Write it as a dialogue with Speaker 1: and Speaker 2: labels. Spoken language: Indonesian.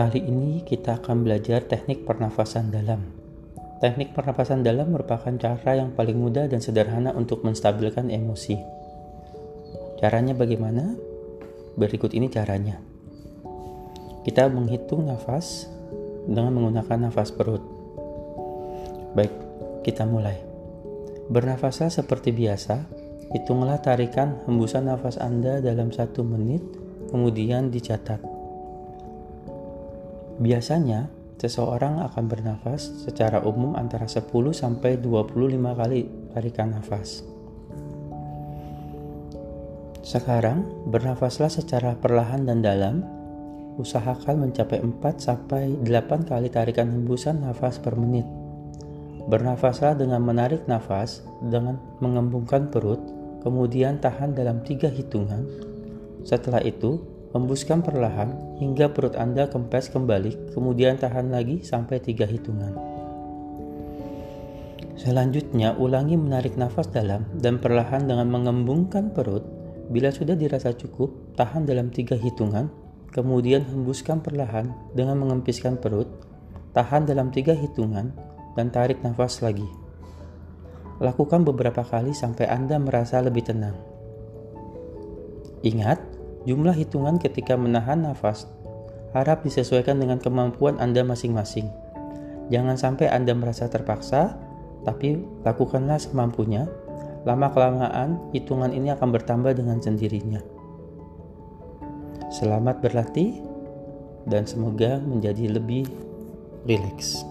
Speaker 1: Kali ini kita akan belajar teknik pernafasan dalam. Teknik pernapasan dalam merupakan cara yang paling mudah dan sederhana untuk menstabilkan emosi. Caranya bagaimana? Berikut ini caranya. Kita menghitung nafas dengan menggunakan nafas perut. Baik, kita mulai. Bernafaslah seperti biasa. Hitunglah tarikan hembusan nafas Anda dalam satu menit, kemudian dicatat. Biasanya, seseorang akan bernafas secara umum antara 10 sampai 25 kali tarikan nafas. Sekarang, bernafaslah secara perlahan dan dalam. Usahakan mencapai 4 sampai 8 kali tarikan hembusan nafas per menit. Bernafaslah dengan menarik nafas dengan mengembungkan perut, kemudian tahan dalam tiga hitungan. Setelah itu, Hembuskan perlahan hingga perut Anda kempes kembali, kemudian tahan lagi sampai tiga hitungan. Selanjutnya, ulangi menarik nafas dalam dan perlahan dengan mengembungkan perut. Bila sudah dirasa cukup, tahan dalam tiga hitungan, kemudian hembuskan perlahan dengan mengempiskan perut, tahan dalam tiga hitungan, dan tarik nafas lagi. Lakukan beberapa kali sampai Anda merasa lebih tenang. Ingat, Jumlah hitungan ketika menahan nafas harap disesuaikan dengan kemampuan Anda masing-masing. Jangan sampai Anda merasa terpaksa, tapi lakukanlah semampunya. Lama-kelamaan, hitungan ini akan bertambah dengan sendirinya. Selamat berlatih, dan semoga menjadi lebih rileks.